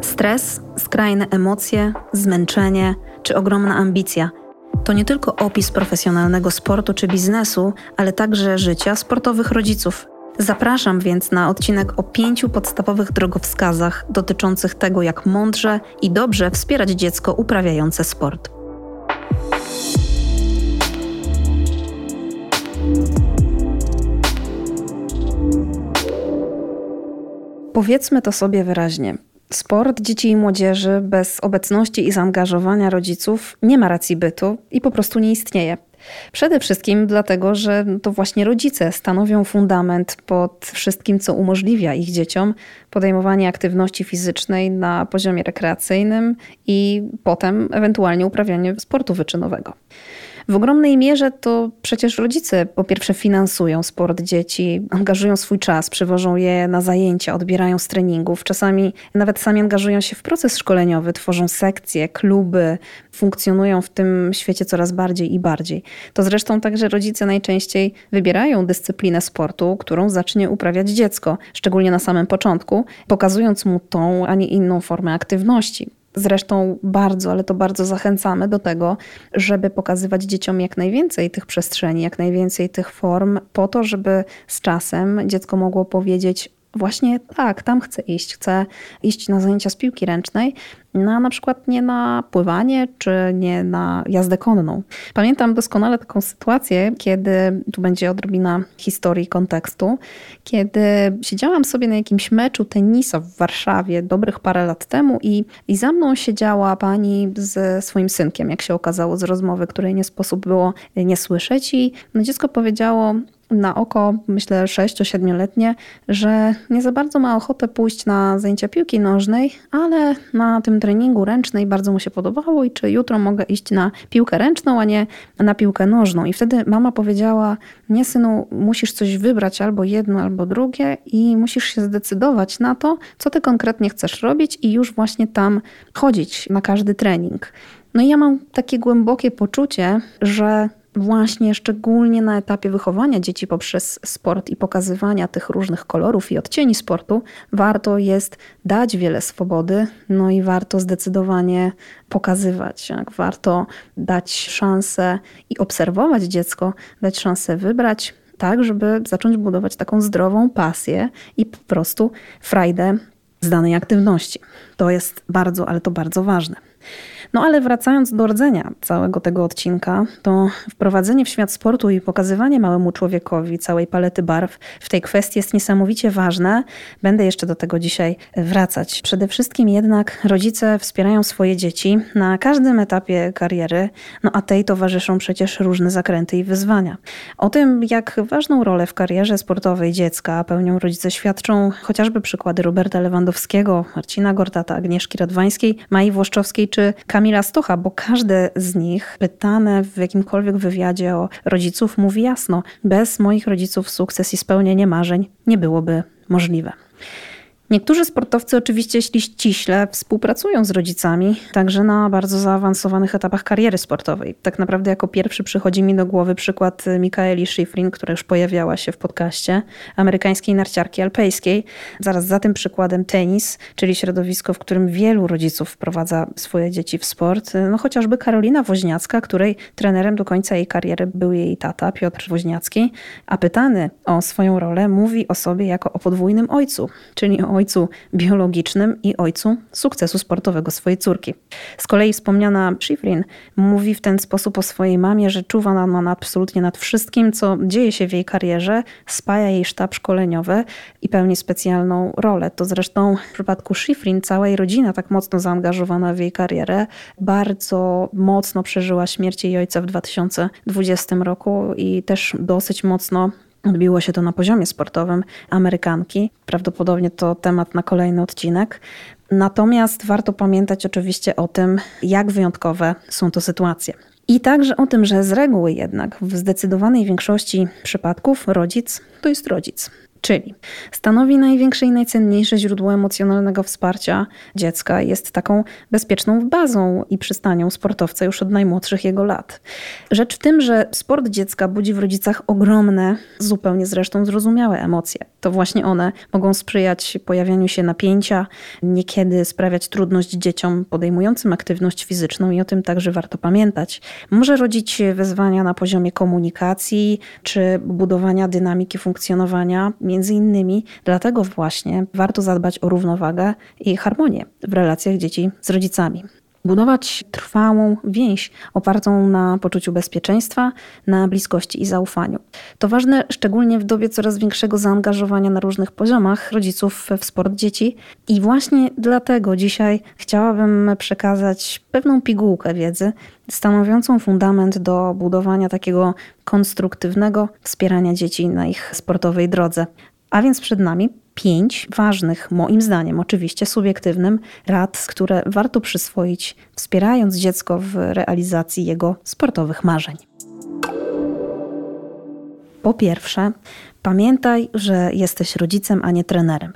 Stres, skrajne emocje, zmęczenie czy ogromna ambicja to nie tylko opis profesjonalnego sportu czy biznesu, ale także życia sportowych rodziców. Zapraszam więc na odcinek o pięciu podstawowych drogowskazach dotyczących tego, jak mądrze i dobrze wspierać dziecko uprawiające sport. Powiedzmy to sobie wyraźnie. Sport dzieci i młodzieży bez obecności i zaangażowania rodziców nie ma racji bytu i po prostu nie istnieje. Przede wszystkim dlatego, że to właśnie rodzice stanowią fundament pod wszystkim, co umożliwia ich dzieciom podejmowanie aktywności fizycznej na poziomie rekreacyjnym i potem ewentualnie uprawianie sportu wyczynowego. W ogromnej mierze to przecież rodzice po pierwsze finansują sport dzieci, angażują swój czas, przywożą je na zajęcia, odbierają z treningów, czasami nawet sami angażują się w proces szkoleniowy, tworzą sekcje, kluby, funkcjonują w tym świecie coraz bardziej i bardziej. To zresztą także rodzice najczęściej wybierają dyscyplinę sportu, którą zacznie uprawiać dziecko, szczególnie na samym początku, pokazując mu tą, a nie inną formę aktywności. Zresztą bardzo, ale to bardzo zachęcamy do tego, żeby pokazywać dzieciom jak najwięcej tych przestrzeni, jak najwięcej tych form, po to, żeby z czasem dziecko mogło powiedzieć: Właśnie tak, tam chcę iść, chcę iść na zajęcia z piłki ręcznej, na na przykład nie na pływanie, czy nie na jazdę konną. Pamiętam doskonale taką sytuację, kiedy tu będzie odrobina historii, kontekstu, kiedy siedziałam sobie na jakimś meczu tenisa w Warszawie dobrych parę lat temu i, i za mną siedziała pani ze swoim synkiem, jak się okazało z rozmowy, której nie sposób było nie słyszeć i no dziecko powiedziało, na oko, myślę 6-7-letnie, że nie za bardzo ma ochotę pójść na zajęcia piłki nożnej, ale na tym treningu ręcznej bardzo mu się podobało i czy jutro mogę iść na piłkę ręczną, a nie na piłkę nożną. I wtedy mama powiedziała: Nie, synu, musisz coś wybrać albo jedno, albo drugie, i musisz się zdecydować na to, co ty konkretnie chcesz robić, i już właśnie tam chodzić na każdy trening. No i ja mam takie głębokie poczucie, że właśnie szczególnie na etapie wychowania dzieci poprzez sport i pokazywania tych różnych kolorów i odcieni sportu, warto jest dać wiele swobody, no i warto zdecydowanie pokazywać, jak warto dać szansę i obserwować dziecko, dać szansę wybrać, tak, żeby zacząć budować taką zdrową pasję i po prostu frajdę z danej aktywności. To jest bardzo, ale to bardzo ważne. No ale wracając do rdzenia całego tego odcinka, to wprowadzenie w świat sportu i pokazywanie małemu człowiekowi całej palety barw w tej kwestii jest niesamowicie ważne. Będę jeszcze do tego dzisiaj wracać. Przede wszystkim jednak rodzice wspierają swoje dzieci na każdym etapie kariery, no a tej towarzyszą przecież różne zakręty i wyzwania. O tym, jak ważną rolę w karierze sportowej dziecka pełnią rodzice świadczą chociażby przykłady Roberta Lewandowskiego, Marcina Gortata, Agnieszki Radwańskiej, Mai Włoszczowskiej czy Kamila Stocha, bo każde z nich pytane w jakimkolwiek wywiadzie o rodziców mówi jasno, bez moich rodziców sukces i spełnienie marzeń nie byłoby możliwe. Niektórzy sportowcy oczywiście, ściśle, współpracują z rodzicami, także na bardzo zaawansowanych etapach kariery sportowej. Tak naprawdę jako pierwszy przychodzi mi do głowy przykład Mikaeli Schifrin, która już pojawiała się w podcaście, amerykańskiej narciarki alpejskiej. Zaraz za tym przykładem tenis, czyli środowisko, w którym wielu rodziców wprowadza swoje dzieci w sport. No chociażby Karolina Woźniacka, której trenerem do końca jej kariery był jej tata, Piotr Woźniacki, a pytany o swoją rolę mówi o sobie jako o podwójnym ojcu, czyli o ojcu biologicznym i ojcu sukcesu sportowego swojej córki. Z kolei wspomniana Schifrin mówi w ten sposób o swojej mamie, że czuwa nad, absolutnie nad wszystkim, co dzieje się w jej karierze, spaja jej sztab szkoleniowy i pełni specjalną rolę. To zresztą w przypadku Schifrin cała jej rodzina tak mocno zaangażowana w jej karierę, bardzo mocno przeżyła śmierć jej ojca w 2020 roku i też dosyć mocno Odbiło się to na poziomie sportowym Amerykanki. Prawdopodobnie to temat na kolejny odcinek. Natomiast warto pamiętać oczywiście o tym, jak wyjątkowe są to sytuacje. I także o tym, że z reguły jednak w zdecydowanej większości przypadków rodzic to jest rodzic. Czyli stanowi największe i najcenniejsze źródło emocjonalnego wsparcia dziecka, jest taką bezpieczną bazą i przystanią sportowca już od najmłodszych jego lat. Rzecz w tym, że sport dziecka budzi w rodzicach ogromne, zupełnie zresztą zrozumiałe emocje. To właśnie one mogą sprzyjać pojawianiu się napięcia, niekiedy sprawiać trudność dzieciom podejmującym aktywność fizyczną i o tym także warto pamiętać. Może rodzić wyzwania na poziomie komunikacji czy budowania dynamiki funkcjonowania, między innymi dlatego właśnie warto zadbać o równowagę i harmonię w relacjach dzieci z rodzicami budować trwałą więź opartą na poczuciu bezpieczeństwa, na bliskości i zaufaniu. To ważne szczególnie w dobie coraz większego zaangażowania na różnych poziomach rodziców w sport dzieci i właśnie dlatego dzisiaj chciałabym przekazać pewną pigułkę wiedzy stanowiącą fundament do budowania takiego konstruktywnego wspierania dzieci na ich sportowej drodze. A więc przed nami pięć ważnych, moim zdaniem, oczywiście subiektywnym, rad, które warto przyswoić, wspierając dziecko w realizacji jego sportowych marzeń. Po pierwsze, pamiętaj, że jesteś rodzicem, a nie trenerem.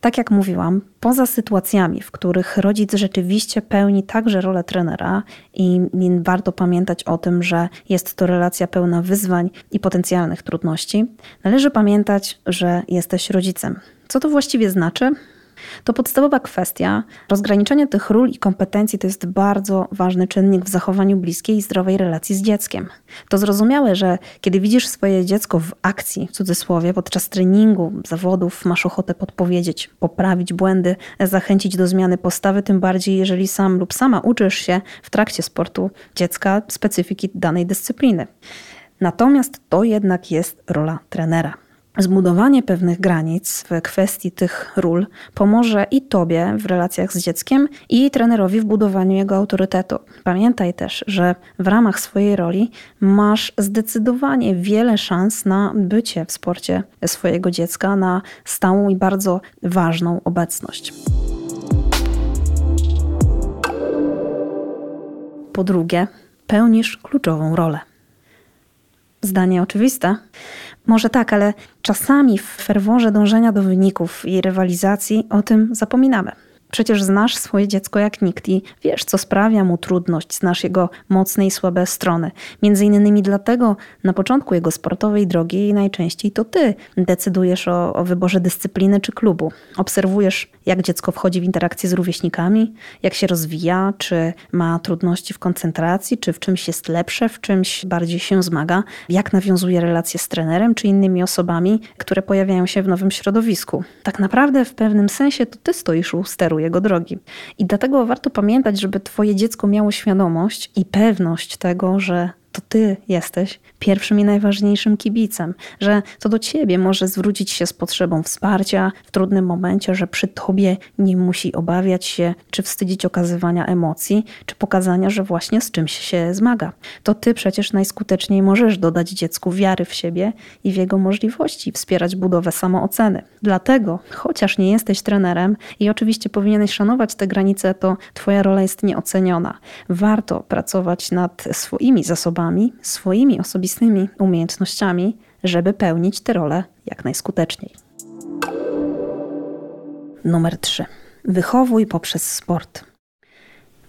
Tak jak mówiłam, poza sytuacjami, w których rodzic rzeczywiście pełni także rolę trenera i warto pamiętać o tym, że jest to relacja pełna wyzwań i potencjalnych trudności, należy pamiętać, że jesteś rodzicem. Co to właściwie znaczy? To podstawowa kwestia. Rozgraniczenie tych ról i kompetencji to jest bardzo ważny czynnik w zachowaniu bliskiej i zdrowej relacji z dzieckiem. To zrozumiałe, że kiedy widzisz swoje dziecko w akcji, w cudzysłowie, podczas treningu, zawodów, masz ochotę podpowiedzieć, poprawić błędy, zachęcić do zmiany postawy, tym bardziej jeżeli sam lub sama uczysz się w trakcie sportu dziecka specyfiki danej dyscypliny. Natomiast to jednak jest rola trenera. Zbudowanie pewnych granic w kwestii tych ról pomoże i Tobie w relacjach z dzieckiem, i trenerowi w budowaniu jego autorytetu. Pamiętaj też, że w ramach swojej roli masz zdecydowanie wiele szans na bycie w sporcie swojego dziecka, na stałą i bardzo ważną obecność. Po drugie, pełnisz kluczową rolę. Zdanie oczywiste? Może tak, ale czasami w ferworze dążenia do wyników i rywalizacji o tym zapominamy. Przecież znasz swoje dziecko jak nikt i wiesz, co sprawia mu trudność, znasz jego mocne i słabe strony. Między innymi dlatego na początku jego sportowej drogi najczęściej to ty decydujesz o, o wyborze dyscypliny czy klubu. Obserwujesz, jak dziecko wchodzi w interakcję z rówieśnikami, jak się rozwija, czy ma trudności w koncentracji, czy w czymś jest lepsze, w czymś bardziej się zmaga, jak nawiązuje relacje z trenerem czy innymi osobami, które pojawiają się w nowym środowisku. Tak naprawdę w pewnym sensie to ty stoisz u steru jego drogi. I dlatego warto pamiętać, żeby Twoje dziecko miało świadomość i pewność tego, że to ty jesteś pierwszym i najważniejszym kibicem, że to do ciebie może zwrócić się z potrzebą wsparcia w trudnym momencie, że przy tobie nie musi obawiać się czy wstydzić okazywania emocji, czy pokazania, że właśnie z czymś się zmaga. To ty przecież najskuteczniej możesz dodać dziecku wiary w siebie i w jego możliwości, wspierać budowę samooceny. Dlatego, chociaż nie jesteś trenerem i oczywiście powinieneś szanować te granice, to twoja rola jest nieoceniona. Warto pracować nad swoimi zasobami swoimi osobistymi umiejętnościami, żeby pełnić tę rolę jak najskuteczniej. Numer 3. Wychowuj poprzez sport.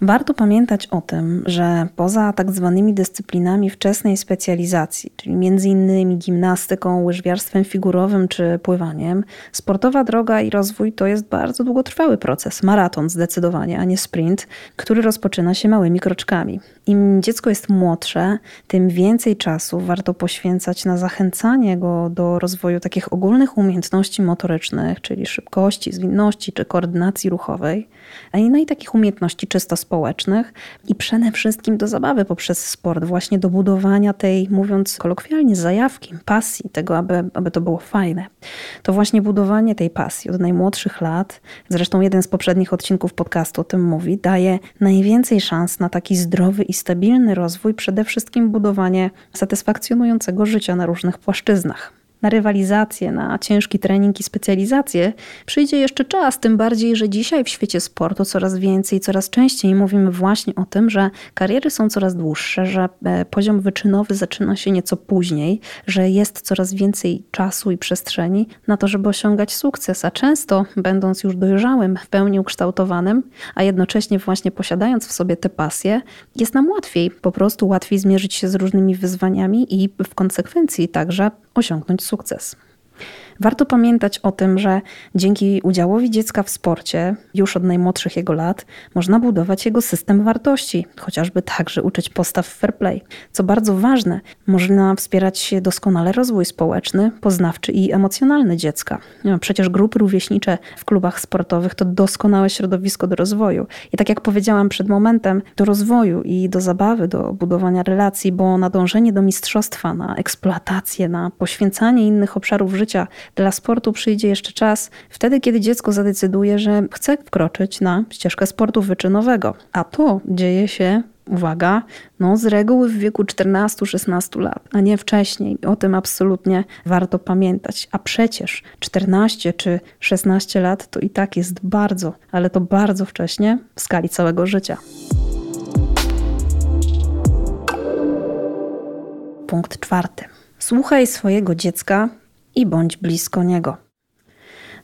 Warto pamiętać o tym, że poza tak zwanymi dyscyplinami wczesnej specjalizacji, czyli m.in. gimnastyką, łyżwiarstwem figurowym czy pływaniem, sportowa droga i rozwój to jest bardzo długotrwały proces, maraton zdecydowanie, a nie sprint, który rozpoczyna się małymi kroczkami. Im dziecko jest młodsze, tym więcej czasu warto poświęcać na zachęcanie go do rozwoju takich ogólnych umiejętności motorycznych, czyli szybkości, zwinności czy koordynacji ruchowej, no i takich umiejętności czysto społecznych i przede wszystkim do zabawy poprzez sport, właśnie do budowania tej, mówiąc kolokwialnie, zajawki, pasji, tego, aby, aby to było fajne. To właśnie budowanie tej pasji od najmłodszych lat, zresztą jeden z poprzednich odcinków podcastu o tym mówi, daje najwięcej szans na taki zdrowy i stabilny rozwój, przede wszystkim budowanie satysfakcjonującego życia na różnych płaszczyznach na rywalizację, na ciężki trening i specjalizację, przyjdzie jeszcze czas, tym bardziej, że dzisiaj w świecie sportu coraz więcej, coraz częściej mówimy właśnie o tym, że kariery są coraz dłuższe, że e, poziom wyczynowy zaczyna się nieco później, że jest coraz więcej czasu i przestrzeni na to, żeby osiągać sukces, a często będąc już dojrzałym, w pełni ukształtowanym, a jednocześnie właśnie posiadając w sobie te pasje, jest nam łatwiej, po prostu łatwiej zmierzyć się z różnymi wyzwaniami i w konsekwencji także osiągnąć sukces sukces. Warto pamiętać o tym, że dzięki udziałowi dziecka w sporcie, już od najmłodszych jego lat, można budować jego system wartości, chociażby także uczyć postaw fair play. Co bardzo ważne, można wspierać doskonale rozwój społeczny, poznawczy i emocjonalny dziecka. Przecież grupy rówieśnicze w klubach sportowych to doskonałe środowisko do rozwoju. I tak jak powiedziałam przed momentem, do rozwoju i do zabawy, do budowania relacji, bo nadążenie do mistrzostwa, na eksploatację, na poświęcanie innych obszarów życia dla sportu przyjdzie jeszcze czas, wtedy kiedy dziecko zadecyduje, że chce wkroczyć na ścieżkę sportu wyczynowego. A to dzieje się uwaga, no z reguły w wieku 14-16 lat, a nie wcześniej. O tym absolutnie warto pamiętać. A przecież 14 czy 16 lat to i tak jest bardzo, ale to bardzo wcześnie w skali całego życia. Punkt czwarty. Słuchaj swojego dziecka i bądź blisko niego.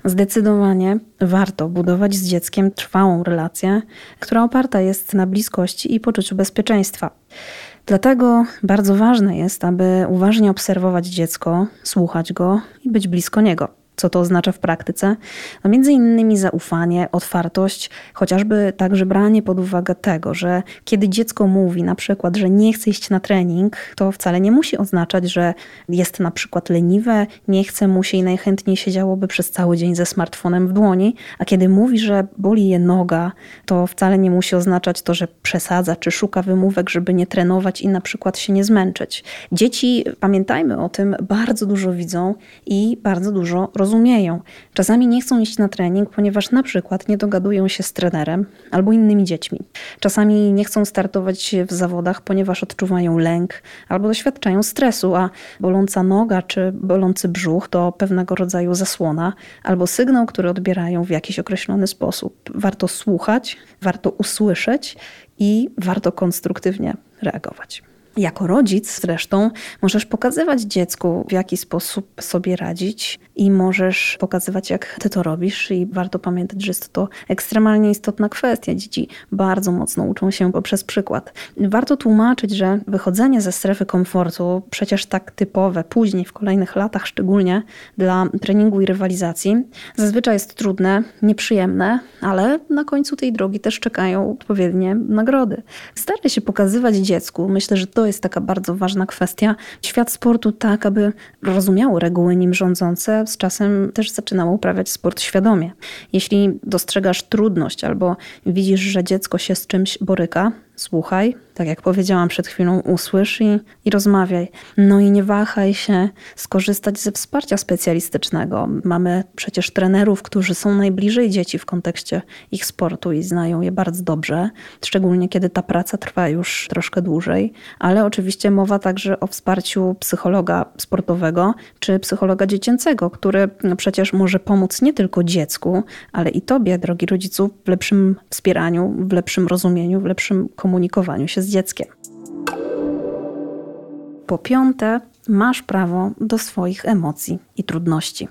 Zdecydowanie warto budować z dzieckiem trwałą relację, która oparta jest na bliskości i poczuciu bezpieczeństwa. Dlatego bardzo ważne jest, aby uważnie obserwować dziecko, słuchać go i być blisko niego. Co to oznacza w praktyce? No między innymi zaufanie, otwartość, chociażby także branie pod uwagę tego, że kiedy dziecko mówi na przykład, że nie chce iść na trening, to wcale nie musi oznaczać, że jest na przykład leniwe, nie chce mu się i najchętniej siedziałoby przez cały dzień ze smartfonem w dłoni, a kiedy mówi, że boli je noga, to wcale nie musi oznaczać to, że przesadza czy szuka wymówek, żeby nie trenować i na przykład się nie zmęczyć. Dzieci, pamiętajmy o tym, bardzo dużo widzą i bardzo dużo rozumieją rozumieją. Czasami nie chcą iść na trening, ponieważ na przykład nie dogadują się z trenerem albo innymi dziećmi. Czasami nie chcą startować w zawodach, ponieważ odczuwają lęk albo doświadczają stresu, a boląca noga czy bolący brzuch to pewnego rodzaju zasłona albo sygnał, który odbierają w jakiś określony sposób. Warto słuchać, warto usłyszeć i warto konstruktywnie reagować. Jako rodzic zresztą możesz pokazywać dziecku, w jaki sposób sobie radzić i możesz pokazywać, jak ty to robisz i warto pamiętać, że jest to ekstremalnie istotna kwestia. Dzieci bardzo mocno uczą się poprzez przykład. Warto tłumaczyć, że wychodzenie ze strefy komfortu, przecież tak typowe, później w kolejnych latach szczególnie dla treningu i rywalizacji, zazwyczaj jest trudne, nieprzyjemne, ale na końcu tej drogi też czekają odpowiednie nagrody. Staraj się pokazywać dziecku, myślę, że to jest taka bardzo ważna kwestia. Świat sportu tak, aby rozumiało reguły nim rządzące, z czasem też zaczynało uprawiać sport świadomie. Jeśli dostrzegasz trudność albo widzisz, że dziecko się z czymś boryka, słuchaj, tak jak powiedziałam przed chwilą, usłysz i, i rozmawiaj. No i nie wahaj się skorzystać ze wsparcia specjalistycznego. Mamy przecież trenerów, którzy są najbliżej dzieci w kontekście ich sportu i znają je bardzo dobrze, szczególnie kiedy ta praca trwa już troszkę dłużej, ale oczywiście mowa także o wsparciu psychologa sportowego czy psychologa dziecięcego, który no przecież może pomóc nie tylko dziecku, ale i tobie, drogi rodzicu, w lepszym wspieraniu, w lepszym rozumieniu, w lepszym komunikowaniu komunikowaniu się z dzieckiem. Po piąte, masz prawo do swoich emocji i trudności.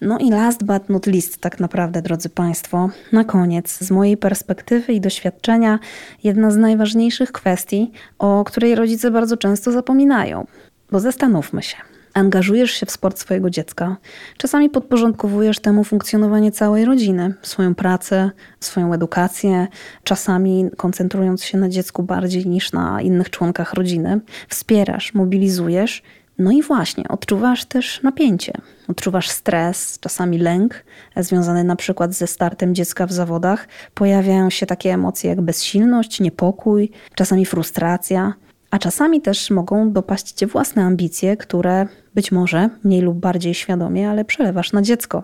No i last but not least, tak naprawdę, drodzy Państwo, na koniec, z mojej perspektywy i doświadczenia, jedna z najważniejszych kwestii, o której rodzice bardzo często zapominają. Bo zastanówmy się, angażujesz się w sport swojego dziecka. Czasami podporządkowujesz temu funkcjonowanie całej rodziny, swoją pracę, swoją edukację, czasami koncentrując się na dziecku bardziej niż na innych członkach rodziny. Wspierasz, mobilizujesz. No i właśnie, odczuwasz też napięcie, odczuwasz stres, czasami lęk, związany na przykład ze startem dziecka w zawodach. Pojawiają się takie emocje jak bezsilność, niepokój, czasami frustracja a czasami też mogą dopaść cię własne ambicje, które być może mniej lub bardziej świadomie, ale przelewasz na dziecko.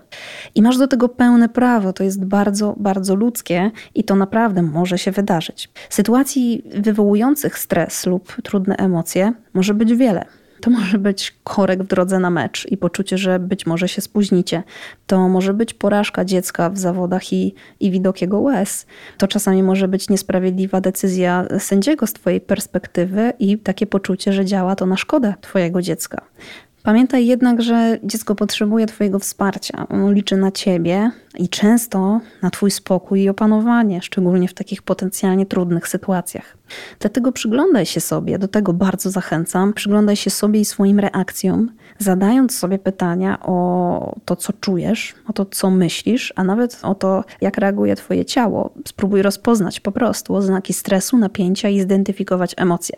I masz do tego pełne prawo, to jest bardzo, bardzo ludzkie i to naprawdę może się wydarzyć. Sytuacji wywołujących stres lub trudne emocje może być wiele. To może być korek w drodze na mecz i poczucie, że być może się spóźnicie. To może być porażka dziecka w zawodach i, i widok jego łez. To czasami może być niesprawiedliwa decyzja sędziego z Twojej perspektywy i takie poczucie, że działa to na szkodę Twojego dziecka. Pamiętaj jednak, że dziecko potrzebuje Twojego wsparcia. Ono liczy na Ciebie i często na Twój spokój i opanowanie, szczególnie w takich potencjalnie trudnych sytuacjach. Dlatego przyglądaj się sobie, do tego bardzo zachęcam, przyglądaj się sobie i swoim reakcjom, zadając sobie pytania o to, co czujesz, o to, co myślisz, a nawet o to, jak reaguje Twoje ciało. Spróbuj rozpoznać po prostu oznaki stresu, napięcia i zidentyfikować emocje.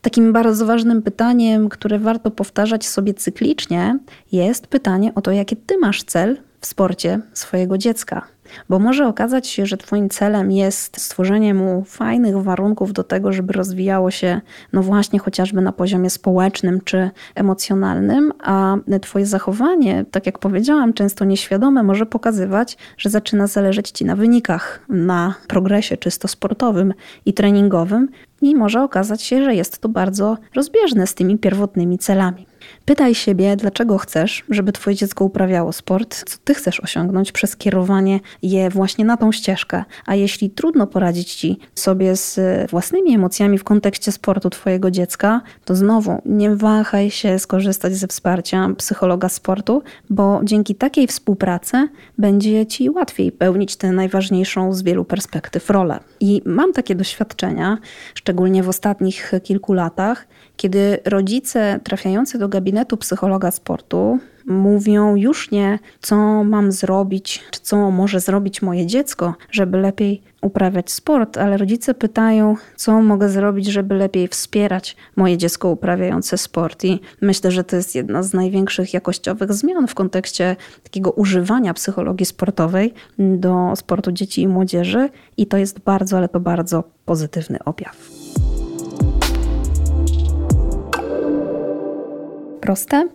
Takim bardzo ważnym pytaniem, które warto powtarzać sobie cyklicznie, jest pytanie o to, jaki ty masz cel w sporcie swojego dziecka. Bo może okazać się, że Twoim celem jest stworzenie mu fajnych warunków do tego, żeby rozwijało się, no właśnie, chociażby na poziomie społecznym czy emocjonalnym, a Twoje zachowanie, tak jak powiedziałam, często nieświadome, może pokazywać, że zaczyna zależeć Ci na wynikach, na progresie czysto sportowym i treningowym, i może okazać się, że jest to bardzo rozbieżne z tymi pierwotnymi celami. Pytaj siebie, dlaczego chcesz, żeby Twoje dziecko uprawiało sport, co Ty chcesz osiągnąć przez kierowanie je właśnie na tą ścieżkę. A jeśli trudno poradzić Ci sobie z własnymi emocjami w kontekście sportu Twojego dziecka, to znowu nie wahaj się skorzystać ze wsparcia psychologa sportu, bo dzięki takiej współpracy będzie Ci łatwiej pełnić tę najważniejszą z wielu perspektyw rolę. I mam takie doświadczenia, szczególnie w ostatnich kilku latach, kiedy rodzice trafiający do gabinetu psychologa sportu mówią już nie, co mam zrobić, czy co może zrobić moje dziecko, żeby lepiej uprawiać sport, ale rodzice pytają, co mogę zrobić, żeby lepiej wspierać moje dziecko uprawiające sport. I myślę, że to jest jedna z największych jakościowych zmian w kontekście takiego używania psychologii sportowej do sportu dzieci i młodzieży, i to jest bardzo, ale to bardzo pozytywny objaw. Proste?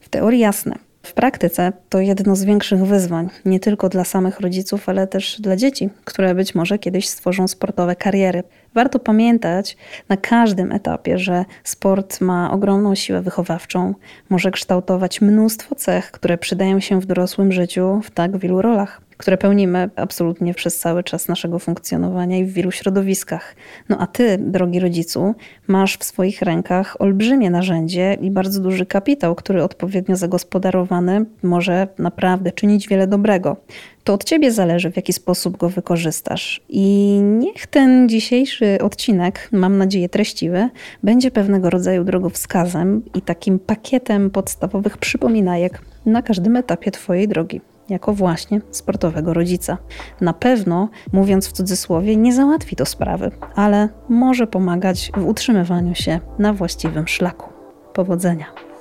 W teorii jasne. W praktyce to jedno z większych wyzwań, nie tylko dla samych rodziców, ale też dla dzieci, które być może kiedyś stworzą sportowe kariery. Warto pamiętać na każdym etapie, że sport ma ogromną siłę wychowawczą, może kształtować mnóstwo cech, które przydają się w dorosłym życiu w tak wielu rolach które pełnimy absolutnie przez cały czas naszego funkcjonowania i w wielu środowiskach. No a ty, drogi rodzicu, masz w swoich rękach olbrzymie narzędzie i bardzo duży kapitał, który odpowiednio zagospodarowany może naprawdę czynić wiele dobrego. To od ciebie zależy, w jaki sposób go wykorzystasz. I niech ten dzisiejszy odcinek, mam nadzieję treściwy, będzie pewnego rodzaju drogowskazem i takim pakietem podstawowych przypominajek na każdym etapie Twojej drogi jako właśnie sportowego rodzica. Na pewno, mówiąc w cudzysłowie, nie załatwi to sprawy, ale może pomagać w utrzymywaniu się na właściwym szlaku. Powodzenia.